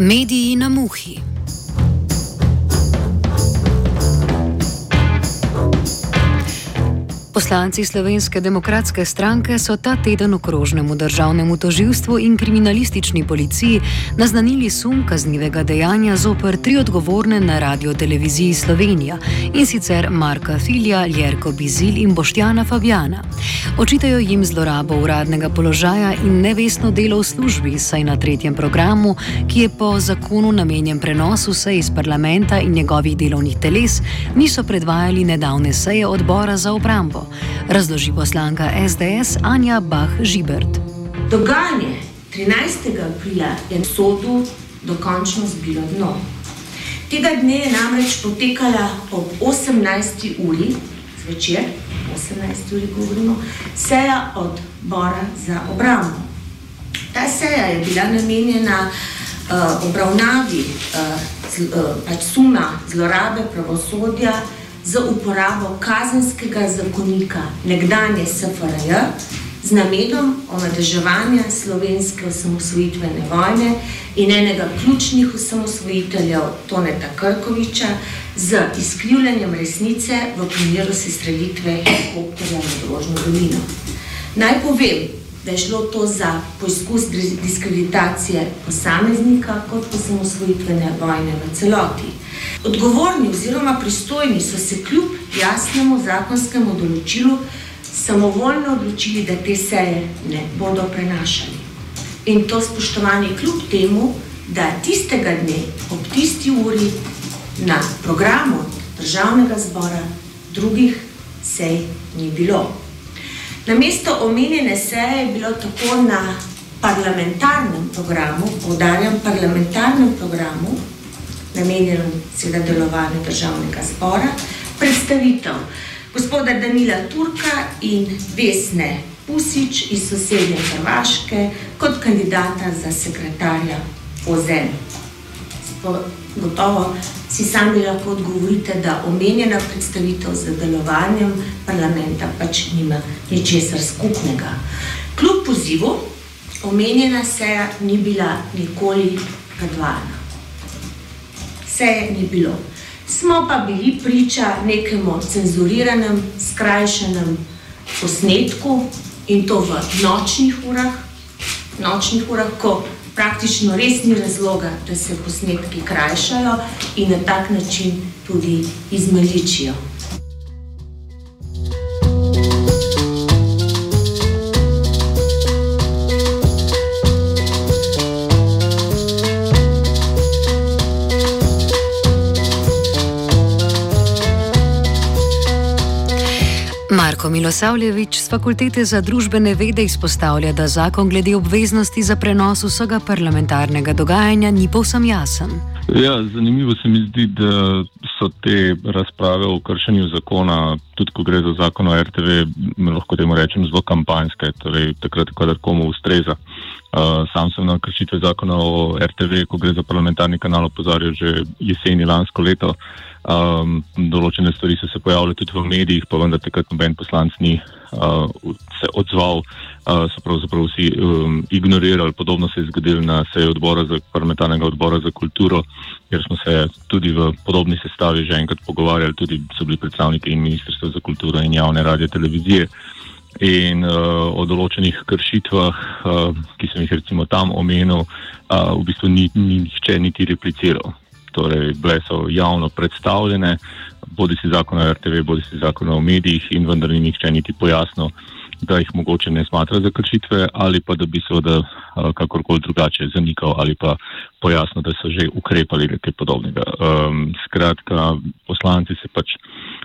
Mediji na muhi. Poslanci Slovenske demokratske stranke so ta teden okrožnemu državnemu toživstvu in kriminalistični policiji naznanili sum kaznivega dejanja zoper tri odgovorne na radio televiziji Slovenija in sicer Marka Filja, Jerko Bizil in Boštjana Fabjana. Očitajo jim zlorabo uradnega položaja in nevestno delo v službi, saj na tretjem programu, ki je po zakonu namenjen prenosu sej iz parlamenta in njegovih delovnih teles, niso predvajali nedavne seje odbora za obrambo razloži poslanka SDS Anja Bah-Žibert. Dogajanje 13. aprila je sodu dokončno zbilo dno. Tega dne je namreč potekala ob 18. uri zvečer, 18. uri govorimo, seja odbora za obrambo. Ta seja je bila namenjena uh, obravnavi uh, z, uh, pač suma zlorabe pravosodja z uporabo kazenskega zakonika nekdanje SFRJ z namenom omadeževanja slovenske osamosvojitvene vojne in enega ključnih osamosvojiteljev Toneta Krkoviča z izkrivljanjem resnice v primeru sestrelitve helikopterja na Drožno dolino. Naj povem, da je šlo to za poizkus diskreditacije posameznika kot osamosvojitvene vojne v celoti. Odgovorni oziroma pristojni so se kljub jasnemu zakonskemu določilu samovoljno odločili, da te seje ne bodo prenašali. In to spoštovanje kljub temu, da tistega dne ob tisti uri na programu državnega zbora drugih sej ni bilo. Na mesto omenjene seje je bilo tako na parlamentarnem programu, povdarjam parlamentarnem programu, namenjenem seveda delovanju državnega zbora, predstavitev gospoda Danila Turka in Vesne Pusič iz sosednje Hrvaške kot kandidata za sekretarja OZN. Gotovo si sami lahko odgovorite, da omenjena predstavitev z delovanjem parlamenta pač nima ničesar skupnega. Kljub pozivu, omenjena seja ni bila nikoli predvajana seje ni bilo. Smo pa bili priča nekemu cenzuriranem, skrajšanem posnetku in to v nočnih urah, nočnih urah, ko praktično res ni razloga, da se posnetki krajšajo in na tak način tudi izmeličijo. Marko Milosavljevič z Fakultete za družbene vede izpostavlja, da zakon glede obveznosti za prenos vsega parlamentarnega dogajanja ni povsem jasen. Ja, zanimivo se mi zdi, da so te razprave o kršenju zakona, tudi ko gre za zakon o RTV, lahko temu rečem zelo kampanjske, torej takrat, ko komu ustreza. Uh, sam sem na kršitve zakona o RTV, ko gre za parlamentarni kanal, opozarjal že jeseni lansko leto. Um, določene stvari so se pojavile tudi v medijih, pa vendar takrat noben poslanc ni uh, se odzval, uh, so pravzaprav vsi um, ignorirali. Podobno se je zgodilo na seji odbora za parlamentarnega odbora za kulturo, kjer smo se tudi v podobni sestavi že enkrat pogovarjali, tudi so bili predstavniki in ministrstva za kulturo in javne radio televizije. In uh, o določenih kršitvah, uh, ki sem jih recimo tam omenil, uh, v bistvu ni, ni nihče niti repliciral. Torej, bile so javno predstavljene, bodi si zakon o RTV, bodi si zakon o medijih, in vendar ni nihče niti pojasnil, da jih mogoče ne smatra za kršitve, ali pa da bi seveda uh, kakorkoli drugače zanikal, ali pa pojasnil, da so že ukrepali nekaj podobnega. Um, skratka, poslanci se pač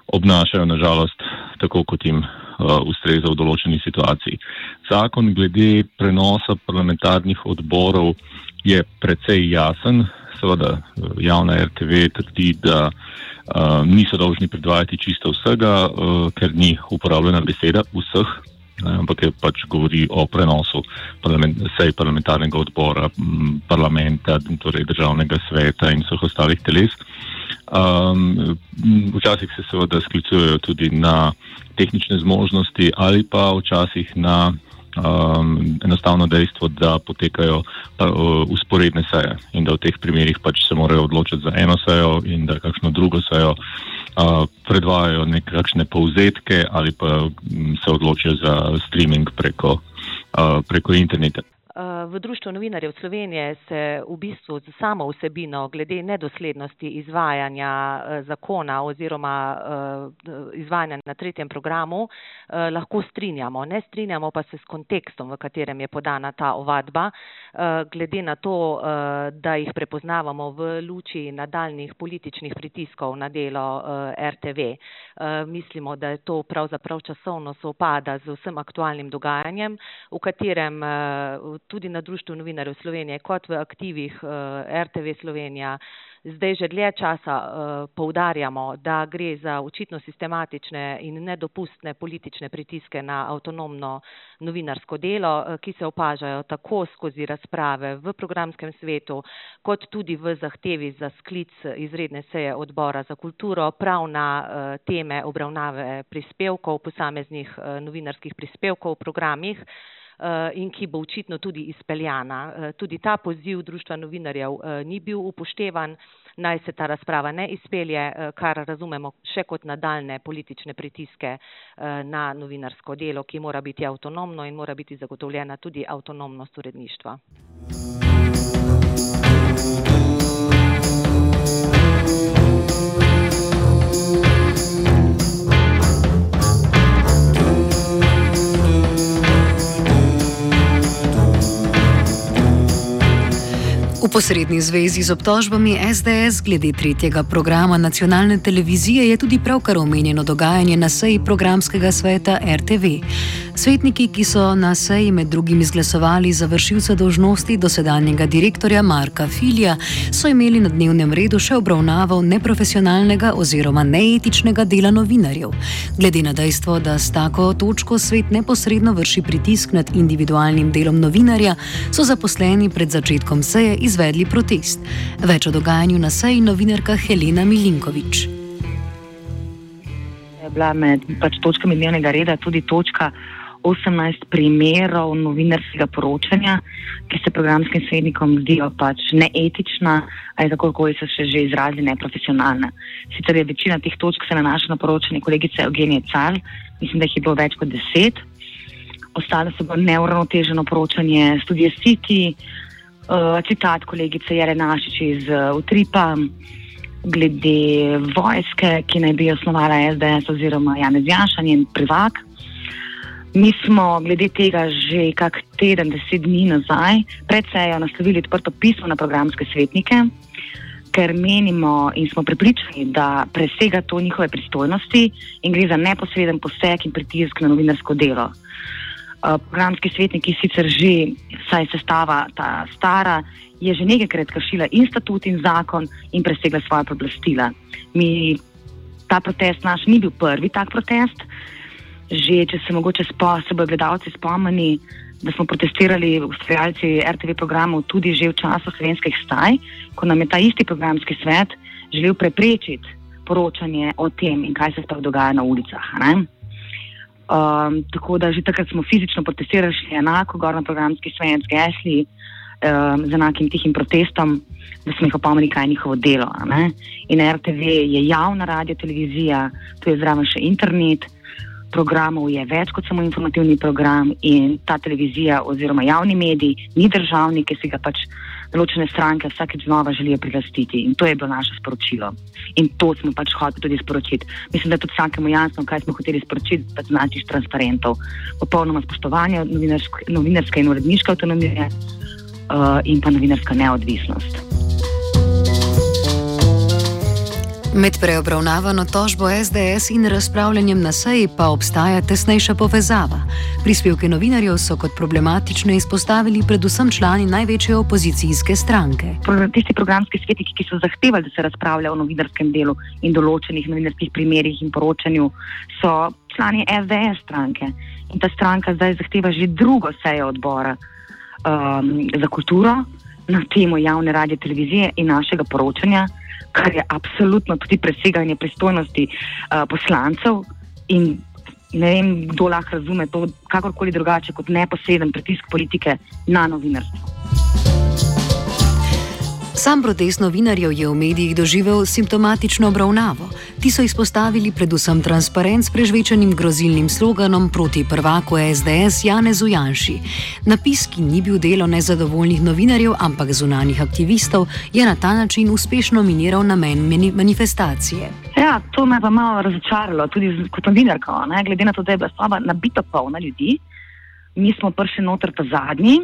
obnašajo, nažalost, tako kot jim uh, ustreza v določeni situaciji. Zakon glede prenosa parlamentarnih odborov je precej jasen. Seveda javna RTV trdi, da uh, niso dolžni predvajati čisto vsega, uh, ker ni uporabljena beseda vseh, ampak je pač govori o prenosu parlament, sej parlamentarnega odbora, parlamenta, torej državnega sveta in vseh ostalih teles. Um, včasih se seveda sklicujejo tudi na tehnične zmožnosti ali pa včasih na um, enostavno dejstvo, da potekajo uh, usporedne seje in da v teh primerjih pač se morajo odločiti za eno sejo in da kakšno drugo sejo uh, predvajajo nekakšne povzetke ali pa um, se odločijo za streaming preko, uh, preko interneta. V Društvu novinarjev Slovenije se v bistvu z samo vsebino glede nedoslednosti izvajanja zakona oziroma izvajanja na tretjem programu lahko strinjamo. Ne strinjamo pa se s kontekstom, v katerem je podana ta ovadba, glede na to, da jih prepoznavamo v luči nadaljnih političnih pritiskov na delo RTV. Mislimo, da je to pravzaprav časovno sovpada z vsem aktualnim dogajanjem, v katerem tudi na Društvu novinarjev Slovenije, kot v aktivih RTV Slovenija, zdaj že dlje časa poudarjamo, da gre za očitno sistematične in nedopustne politične pritiske na avtonomno novinarsko delo, ki se opažajo tako skozi razprave v programskem svetu, kot tudi v zahtevi za sklic izredne seje odbora za kulturo, prav na teme obravnave prispevkov, posameznih novinarskih prispevkov v programih in ki bo očitno tudi izpeljana. Tudi ta poziv Društva novinarjev ni bil upoštevan, naj se ta razprava ne izpelje, kar razumemo še kot nadaljne politične pritiske na novinarsko delo, ki mora biti avtonomno in mora biti zagotovljena tudi avtonomnost uredništva. Posredni zvezi z obtožbami SDS glede tretjega programa nacionalne televizije je tudi pravkar omenjeno dogajanje na seji programskega sveta RTV. Svetniki, ki so na seji med drugim izglasovali za vršilca dožnosti dosedanjega direktorja Marka Filja, so imeli na dnevnem redu še obravnavo neprofesionalnega oziroma neetičnega dela novinarjev. Glede na dejstvo, da s tako točko svet neposredno vrši pritisk nad individualnim delom novinarja, so zaposleni pred začetkom seje izvedli protest. Več o dogajanju na seji novinarka Helena Milinkovič. Je bila med pač točkami dnevnega reda tudi točka 18 primerov novinarskega poročanja, ki se programskim svetnikom zdijo pač neetična, ali tako kot so se že izrazili neprofesionalna. Sicer je večina teh točk se nanaša na poročanje kolegice Eugenije Cal, mislim, da jih je bilo več kot deset. Ostale so bilo neuravnoteženo poročanje studije City, uh, citat kolegice Jere Našič iz uh, Utripa. Glede vojske, ki naj bi osnovala SDS oziroma Janez Janša, njen privak. Mi smo glede tega že kak teden, deset dni nazaj pred sejo naslovili odprto pismo na programske svetnike, ker menimo in smo prepričani, da presega to njihove pristojnosti in gre za neposreden poseg in pritisk na novinarsko delo. Uh, programski svetniki sicer že, saj sestava ta stara, je že nekajkrat kršila in statut in zakon in presegla svoje poblastila. Mi, ta protest naš ni bil prvi tak protest že, če se mogoče spo, se bodo gledalci spomnili, da smo protestirali ustvarjalci RTV programov tudi že v času slovenskih staj, ko nam je ta isti programski svet želel preprečiti poročanje o tem in kaj se sploh dogaja na ulicah. Um, tako da že takrat smo fizično protestirali še enako, gor na programski svet z gesli, um, z enakim tihim protestom, da smo jih opomnili, kaj je njihovo delo. In RTV je javna radio televizija, tu je zraven še internet, programov je več kot samo informativni program in ta televizija oziroma javni medij ni državni, ki si ga pač določene stranke vsakeč znova želijo prilastiti. In to je bilo naše sporočilo. In to smo pač hoteli tudi sporočiti. Mislim, da je tudi vsakemu jasno, kaj smo hoteli sporočiti, da značiš transparentov. Popolnoma spoštovanje novinarske in uredniške avtonomije uh, in pa novinarska neodvisnost. Med preobravnavano tožbo SDS in razpravljanjem na seji pa obstaja tesnejša povezava. Prispevke novinarjev so kot problematične izpostavili predvsem člani največje opozicijske stranke. Tisti programski svetniki, ki so zahtevali, da se razpravlja o novinarskem delu in določenih novinarskih primerjih in poročanju, so člani SDS stranke. In ta stranka zdaj zahteva že drugo sejo odbora um, za kulturo na temo javne radio televizije in našega poročanja kar je absolutno tudi preseganje pristojnosti uh, poslancev. In ne vem, kdo lahko razume to kakorkoli drugače kot neposreden pritisk politike na novinarstvo. Sam protest novinarjev je v medijih doživel simptomatično obravnavo. Ti so izpostavili predvsem transparent s prežvečenim grozilnim sloganom proti prvaku SDS Janezu Janši. Napis, ki ni bil delo nezadovoljnih novinarjev, ampak zunanih aktivistov, je na ta način uspešno miniral namen manifestacije. Ja, to me pa malo razočaralo, tudi kot novinarka, glede na to, da je bila soba nabito polna ljudi. Mi smo prišli noter ta zadnji,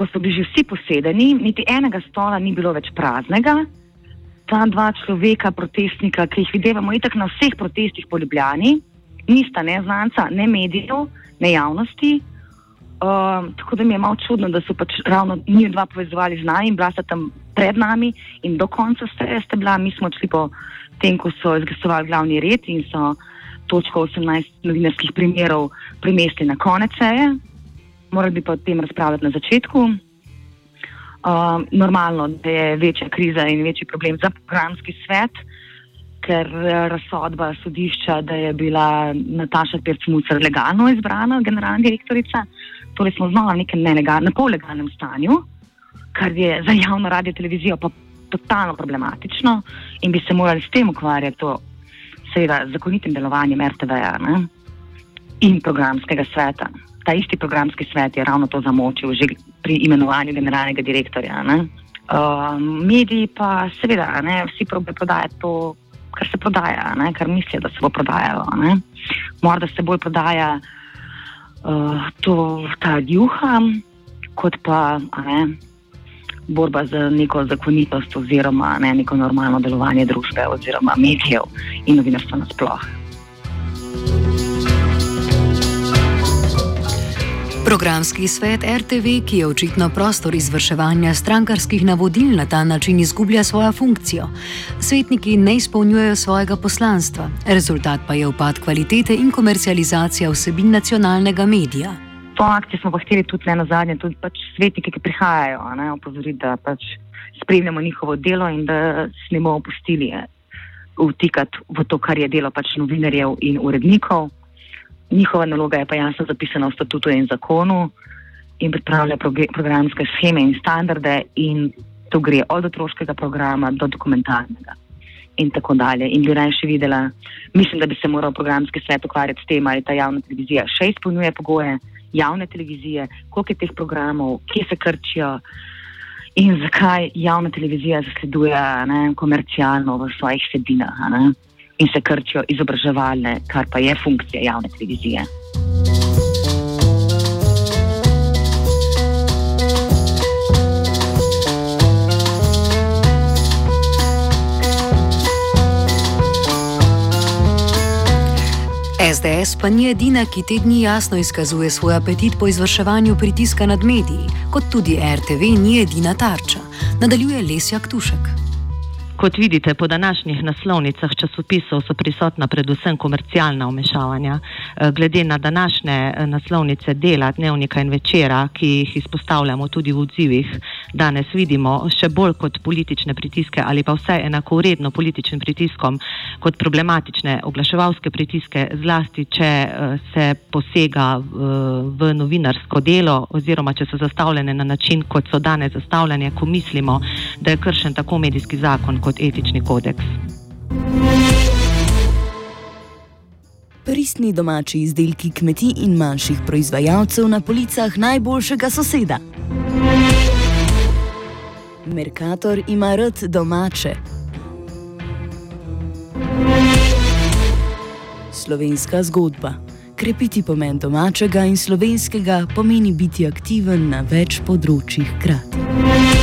ko so bili že vsi posedeni, niti enega stola ni bilo več praznega. Ta dva človeka, protestnika, ki jih vidimo itak na vseh protestih po Ljubljani, nista ne znanca, ne medijev, ne javnosti. Uh, tako da mi je malo čudno, da so pač ravno njih dva povezovali z nami in bila sta tam pred nami in do konca ste, ste bila. Mi smo šli po tem, ko so izglasovali glavni red in so točko 18 novinarskih primerov premestili na konec seje morali bi pa o tem razpravljati na začetku. Uh, normalno, da je večja kriza in večji problem za programski svet, ker eh, razsodba sodišča, da je bila Nataša Pirc-Mucer legalno izbrana generalna direktorica, torej smo znova v nekem nelegalnem, pollegalnem stanju, kar je za javno radio televizijo pa totalno problematično in bi se morali s tem ukvarjati, to seveda zakonitim delovanjem RTV-ja in programskega sveta ta isti programski svet je ravno to zamočil že pri imenovanju generalnega direktorja. Uh, mediji pa seveda ne, vsi prodajajo to, kar se prodaja, ne, kar mislijo, da se bo prodajalo. Ne. Morda se bolj prodaja uh, to, ta juha, kot pa ne, borba za neko zakonitost oziroma ne, neko normalno delovanje družbe oziroma medijev in novinarstva nasplošno. Programski svet RTV, ki je očitno prostor izvrševanja strankarskih navodil, na ta način izgublja svojo funkcijo. Svetniki ne izpolnjujejo svojega poslanstva, rezultat pa je upad kvalitete in komercializacija vsebin nacionalnega medija. To akcijo smo pa hteli tudi na zadnje, tudi pač svetniki, ki prihajajo, opozoriti, da pač spremljamo njihovo delo in da se ne bomo opustili vtikati v to, kar je delo pač novinarjev in urednikov. Njihova naloga je pa jasno zapisana v statutu in zakonu in pripravlja programske scheme in standarde in to gre od otroškega programa do dokumentarnega in tako dalje. In bi raje še videla, mislim, da bi se moral programski svet ukvarjati s tem, ali ta javna televizija še izpolnjuje pogoje javne televizije, koliko je teh programov, kje se krčijo in zakaj javna televizija zasleduje ne, komercialno v svojih sebinah in se krčijo izobraževalne, kar pa je funkcija javne televizije. SDS pa ni edina, ki te dni jasno izkazuje svoj apetit po izvrševanju pritiska nad mediji, kot tudi RTV ni edina tarča, nadaljuje Lesjak Tušek. Kot vidite, po današnjih naslovnicah časopisov so prisotna predvsem komercialna umešavanja. Eh, glede na današnje eh, naslovnice dela, dnevnika in večera, ki jih izpostavljamo tudi v odzivih, danes vidimo še bolj kot politične pritiske ali pa vsaj enako uredno političnim pritiskom kot problematične oglaševalske pritiske, zlasti če eh, se posega v novinarsko delo oziroma če so zastavljene na način, kot so danes zastavljene, ko mislimo, da je kršen tako medijski zakon etični kodeks. pristni domači izdelki kmetij in manjših proizvajalcev na policah najboljšega soseda. Merkator ima rad domače. Slovenska zgodba. Krepiti pomen domačega in slovenskega pomeni biti aktiven na več področjih hkrati.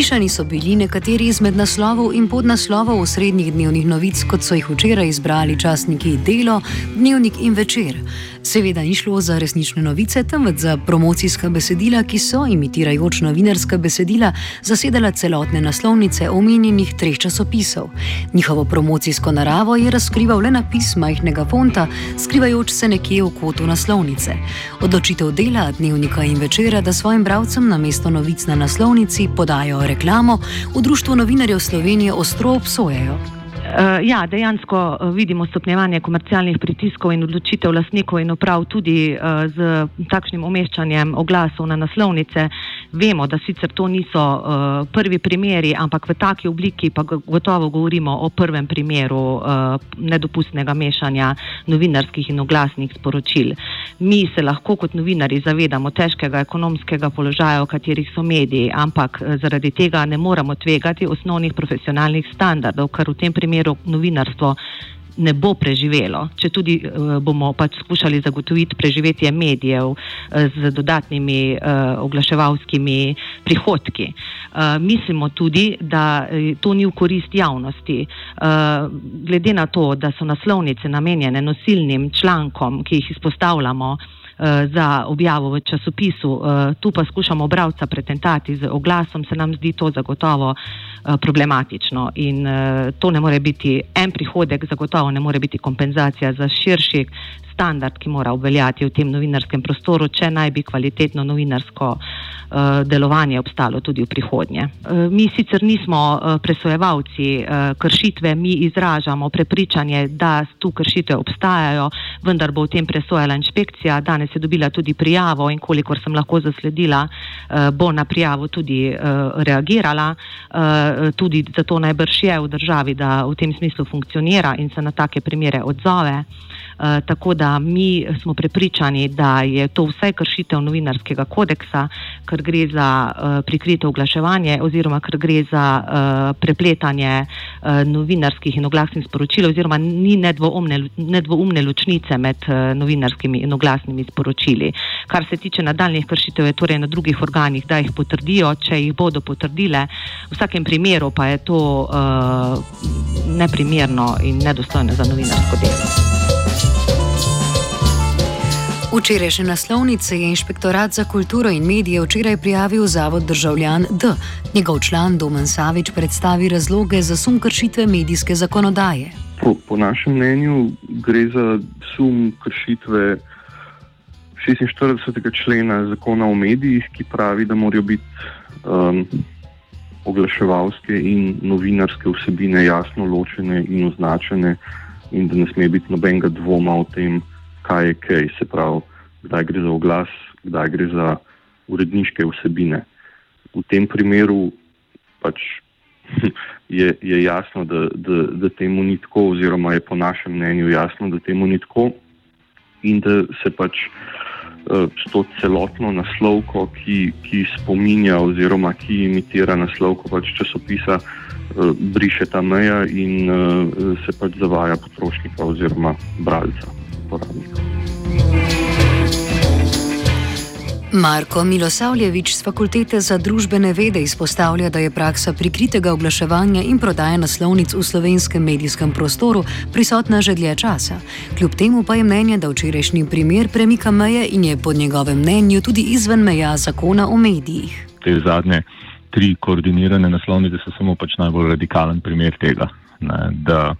Slišani so bili nekateri izmed naslovov in podnaslovov osrednjih dnevnih novic, kot so jih včeraj izbrali časniki Delo, Dnevnik in Večer. Seveda ni šlo za resnične novice, temveč za promocijska besedila, ki so, imitirajoč novinarska besedila, zasedala celotne naslovnice omenjenih treh časopisov. Njihovo promocijsko naravo je razkrival le napis majhnega fonta, skrivajoč se nekje v kotu naslovnice. Odločitev dela dnevnika in večera, da svojim bralcem na mesto novic na naslovnici podajo reklamo, v Društvu novinarjev Slovenije ostro obsojajo. Uh, ja, dejansko uh, vidimo stopnjevanje komercialnih pritiskov in odločitev lastnikov in uprav tudi z takšnim umeščanjem oglasov na naslovnice. Vemo, da sicer to niso uh, prvi primeri, ampak v taki obliki pa gotovo govorimo o prvem primeru uh, nedopustnega mešanja novinarskih in oglasnih sporočil. Mi se lahko kot novinari zavedamo težkega ekonomskega položaja, v katerih so mediji, ampak uh, zaradi tega ne moramo tvegati osnovnih profesionalnih standardov, kar v tem primeru novinarstvo ne bo preživelo, če tudi uh, bomo pač skušali zagotoviti preživetje medijev uh, z dodatnimi uh, oglaševalskimi prihodki. Mislimo tudi, da to ni v korist javnosti. Glede na to, da so naslovnice namenjene nosilnim člankom, ki jih izpostavljamo, za objavo v časopisu. Tu pa skušamo obravca pretentati z oglasom, se nam zdi to zagotovo Eh, problematično in to ne more biti en prihodek, zagotovo ne more biti kompenzacija za širši standard, ki mora obveljati v tem novinarskem prostoru, če naj bi kvalitetno novinarsko uh, delovanje obstalo tudi v prihodnje. Uh, mi sicer nismo uh, presojevalci kršitve, mi izražamo prepričanje, da tu kršitve obstajajo, vendar bo v tem presojala inšpekcija. Danes je dobila tudi prijavo in kolikor sem lahko zasledila, bo na prijavo tudi reagirala. Tudi zato najbrž je v državi, da v tem smislu funkcionira in se na take primere odzove. Uh, tako da mi smo prepričani, da je to vse kršitev novinarskega kodeksa, ker gre za uh, prikrito oglaševanje oziroma ker gre za uh, prepletanje novinarskih in oglasnih sporočil oziroma ni nedvoumne, nedvoumne ločnice med novinarskimi in oglasnimi sporočili. Kar se tiče nadaljnih kršitev, je torej na drugih organih, da jih potrdijo, če jih bodo potrdile. V vsakem primeru pa je to uh, neprimerno in nedostojno za novinarsko delo. Včerajšnje naslovnice je Inšpektorat za kulturo in medije včeraj prijavil Zavod državljan D. Njegov član Domen Savič predstavi razloge za sum kršitve medijske zakonodaje. Po, po našem mnenju gre za sum kršitve 46. člena zakona o medijih, ki pravi, da morajo biti um, oglaševalske in novinarske vsebine jasno ločene in označene, in da ne sme biti nobenega dvoma o tem, kaj je kaj, se pravi, kdaj gre za oglas, kdaj gre za uredniške vsebine. V tem primeru pač je, je jasno, da, da, da temu ni tako, oziroma je po našem mnenju jasno, da temu ni tako in da se pač uh, s to celotno naslovko, ki, ki spominja oziroma ki imitira naslovko pač časopisa, uh, briše ta meja in uh, se pač zavaja potrošnika oziroma bralca uporabnikov. Marko Milosavljevič z Fakultete za družbene vede izpostavlja, da je praksa prikritega oglaševanja in prodaje naslovnic v slovenskem medijskem prostoru prisotna že dlje časa. Kljub temu pa je mnenje, da včerajšnji primer premika meje in je po njegovem mnenju tudi izven meja zakona o medijih. Te zadnje tri koordinirane naslovnice so samo pač najbolj radikalen primer tega. Ne, da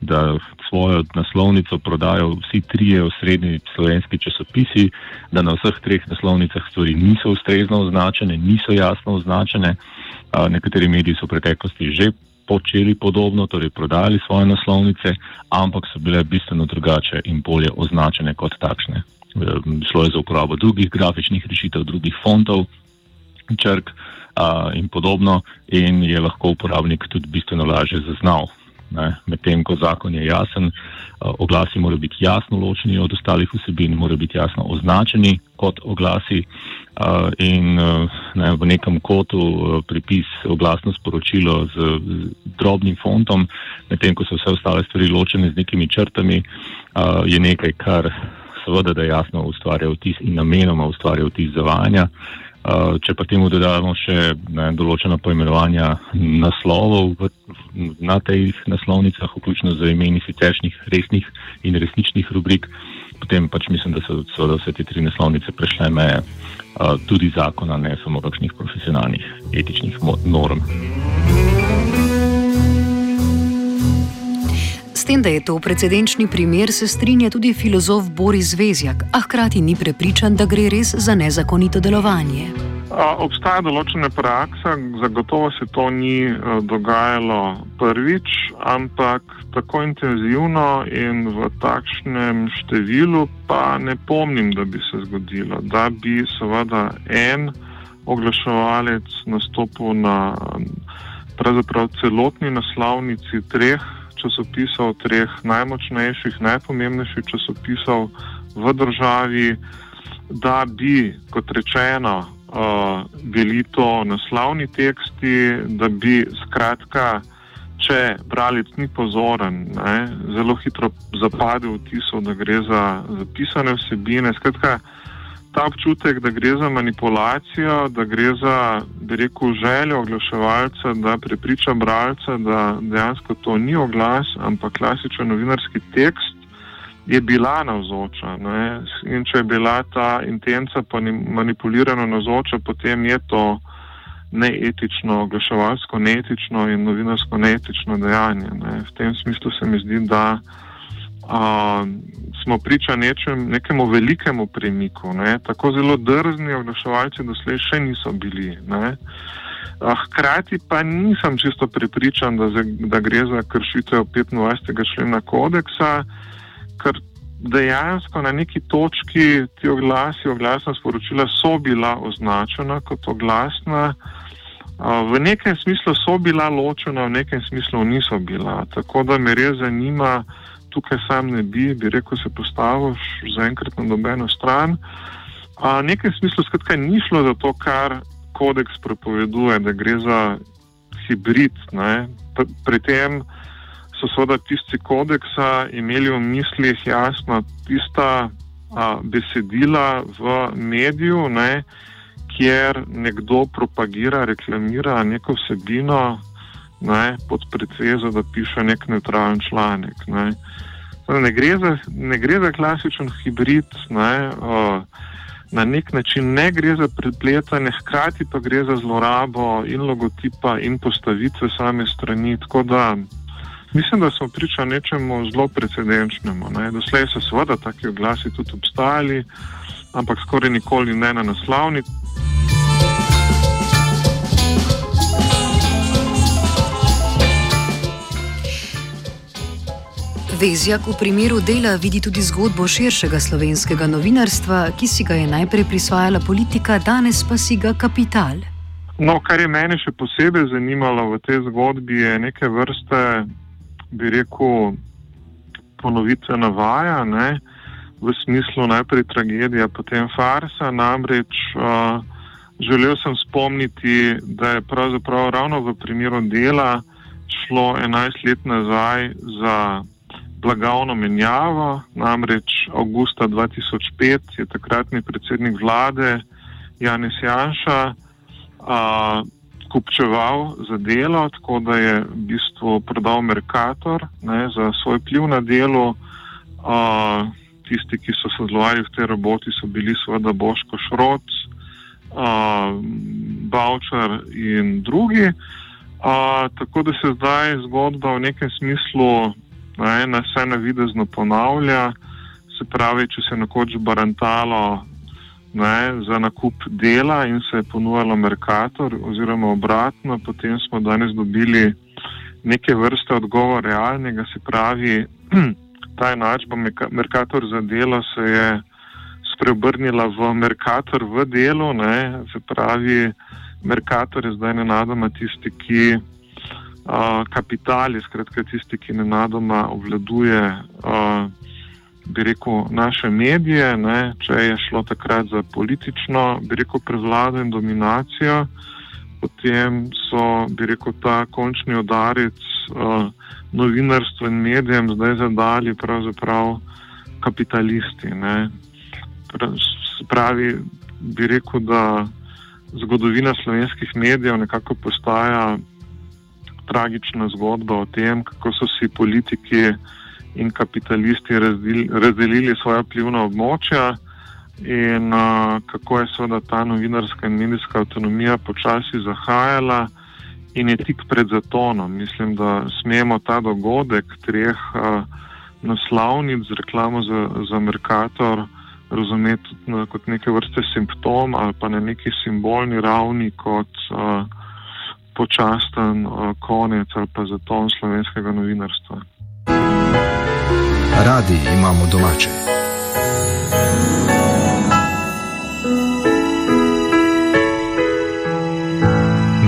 da svojo naslovnico prodajo vsi trije osrednji slovenski časopisi, da na vseh treh naslovnicah stvari niso ustrezno označene, niso jasno označene. Nekateri mediji so v preteklosti že počeli podobno, torej prodajali svoje naslovnice, ampak so bile bistveno drugače in bolje označene kot takšne. Šlo je za uporabo drugih grafičnih rešitev, drugih fontov, črk. Uh, in podobno, in je lahko uporabnik tudi bistveno lažje zaznal. Medtem ko zakon je jasen, uh, oglasi morajo biti jasno ločeni od ostalih vsebin, morajo biti jasno označeni kot oglasi uh, in ne, v nekem kotu pripis oglasno sporočilo z, z drobnim fontom, medtem ko so vse ostale stvari ločene z nekimi črtami, je nekaj, kar seveda da jasno ustvarja vtis in namenoma ustvarja vtis zavajanja. Uh, če pa temu dodamo še ne, določena poimenovanja naslovov v, na teh naslovnicah, vključno z imeni siceršnjih resnih in resničnih rubrik, potem pač mislim, da so seveda vse te tri naslovnice prešle meje uh, tudi zakona, ne samo kakšnih profesionalnih etičnih norm. S tem, da je to precedenčni primer, se strinja tudi filozof Boris Vezjak, a hkrati ni prepričan, da gre res za nezakonito delovanje. Obstaja določena praksa, zagotovo se to ni dogajalo prvič, ampak tako intenzivno in v takšnem številu pa ne pomnim, da bi se zgodilo, da bi seveda en oglaševalec nastopil na pravzaprav celotni naslovnici treh časopisov, treh najmočnejših, najpomembnejših časopisov v državi, da bi, kot rečeno, uh, bili to naslovni teksti, da bi skratka, če bralec ni pozoren, ne, zelo hitro zapadel v tisto, da gre za zapisane vsebine. Skratka, ta občutek, da gre za manipulacijo, da gre za, bi rekel, željo oglaševalca, da prepriča bralca, da dejansko to ni oglas, ampak klasičen novinarski tekst, je bila navzoča. Ne? In če je bila ta intenca manipulirana navzoča, potem je to neetično, oglaševalsko neetično in novinarsko neetično dejanje. Ne? V tem smislu se mi zdi, da a, smo priča nečem, nekemu velikemu premiku. Ne? Tako zelo drzni oglaševalci doslej še niso bili. Ne? Hkrati pa nisem čisto prepričan, da, za, da gre za kršitev 25. člena kodeksa, ker dejansko na neki točki ti oglasi, oglasna sporočila so bila označena kot oglasna. V nekem smislu so bila ločena, v nekem smislu niso bila. Tako da me res zanima, tukaj sam ne bi, bi rekel, se postavil zaenkrat na nobeno stran. V nekem smislu skratka ni šlo za to, kar kodeks prepoveduje, da gre za hibrid. Pri tem so seveda tisti kodeksa imeli v mislih jasno tista a, besedila v mediju, ne, kjer nekdo propagira, reklamira neko vsebino ne, pod predsezo, da piše nek neutralen članek. Ne. Ne gre, za, ne gre za klasičen hibrid, ne, o, na nek način ne gre za prepletanje, hkrati pa gre za zlorabo in logotipa in postavitve same strani. Tako da mislim, da smo priča nečemu zelo precedenčnemu. Ne. Doslej so seveda taki oglasi tudi obstajali, ampak skoraj nikoli ne na naslovni. Vezjak v primeru dela vidi tudi zgodbo širšega slovenskega novinarstva, ki si ga je najprej prisvajala politika, danes pa si ga kapital. No, kar je mene še posebej zanimalo v tej zgodbi, je neke vrste, bi rekel, ponovitve navaja, ne? v smislu najprej tragedija, potem farsa. Namreč uh, želel sem spomniti, da je pravzaprav ravno v primeru dela šlo 11 let nazaj za blagovno menjavo, namreč avgusta 2005 je takratni predsednik vlade Janis Janša a, kupčeval za delo, tako da je v bistvu prodal Merkator ne, za svoj pliv na delu. A, tisti, ki so sodelovali v tej roboti, so bili seveda Boško Šroc, a, Bavčar in drugi. A, tako da se zdaj zgodba v nekem smislu ena se navidezno ponavlja, se pravi, če se je nekoč barantalo ne, za nakup dela in se je ponujalo Merkator, oziroma obratno, potem smo danes dobili neke vrste odgovor realnega, se pravi, ta enačba Merkator za delo se je spreobrnila v Merkator v delu, ne, se pravi, Merkator je zdaj nenadoma tisti, ki uh, kapital je skratka tisti, ki nenadoma obvladuje, uh, bi rekel, naše medije. Ne? Če je šlo takrat za politično, bi rekel, prevlado in dominacijo, potem so, bi rekel, ta končni udarec uh, novinarstvu in medijem zdaj zadali pravzaprav kapitalisti. Ne? Pravi, bi rekel, da zgodovina slovenskih medijev nekako postaja tragična zgodba o tem, kako so si politiki in kapitalisti razdelili, razdelili svoja plivna območja in uh, kako je seveda ta novinarska in medijska avtonomija počasi zahajala in je tik pred zatonom. Mislim, da smemo ta dogodek treh uh, naslovnic z reklamo za, za Merkator razumeti na, kot neke vrste simptom ali pa na neki simbolni ravni kot uh, počasten uh, konec ali pa zaton slovenskega novinarstva. Radi imamo domače.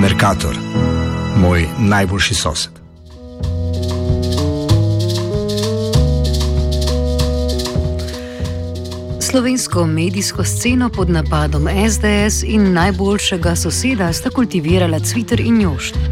Merkator, moj najboljši sosed. Slovensko medijsko sceno pod napadom SDS in najboljšega soseda sta kultivirala Twitter in Jošt.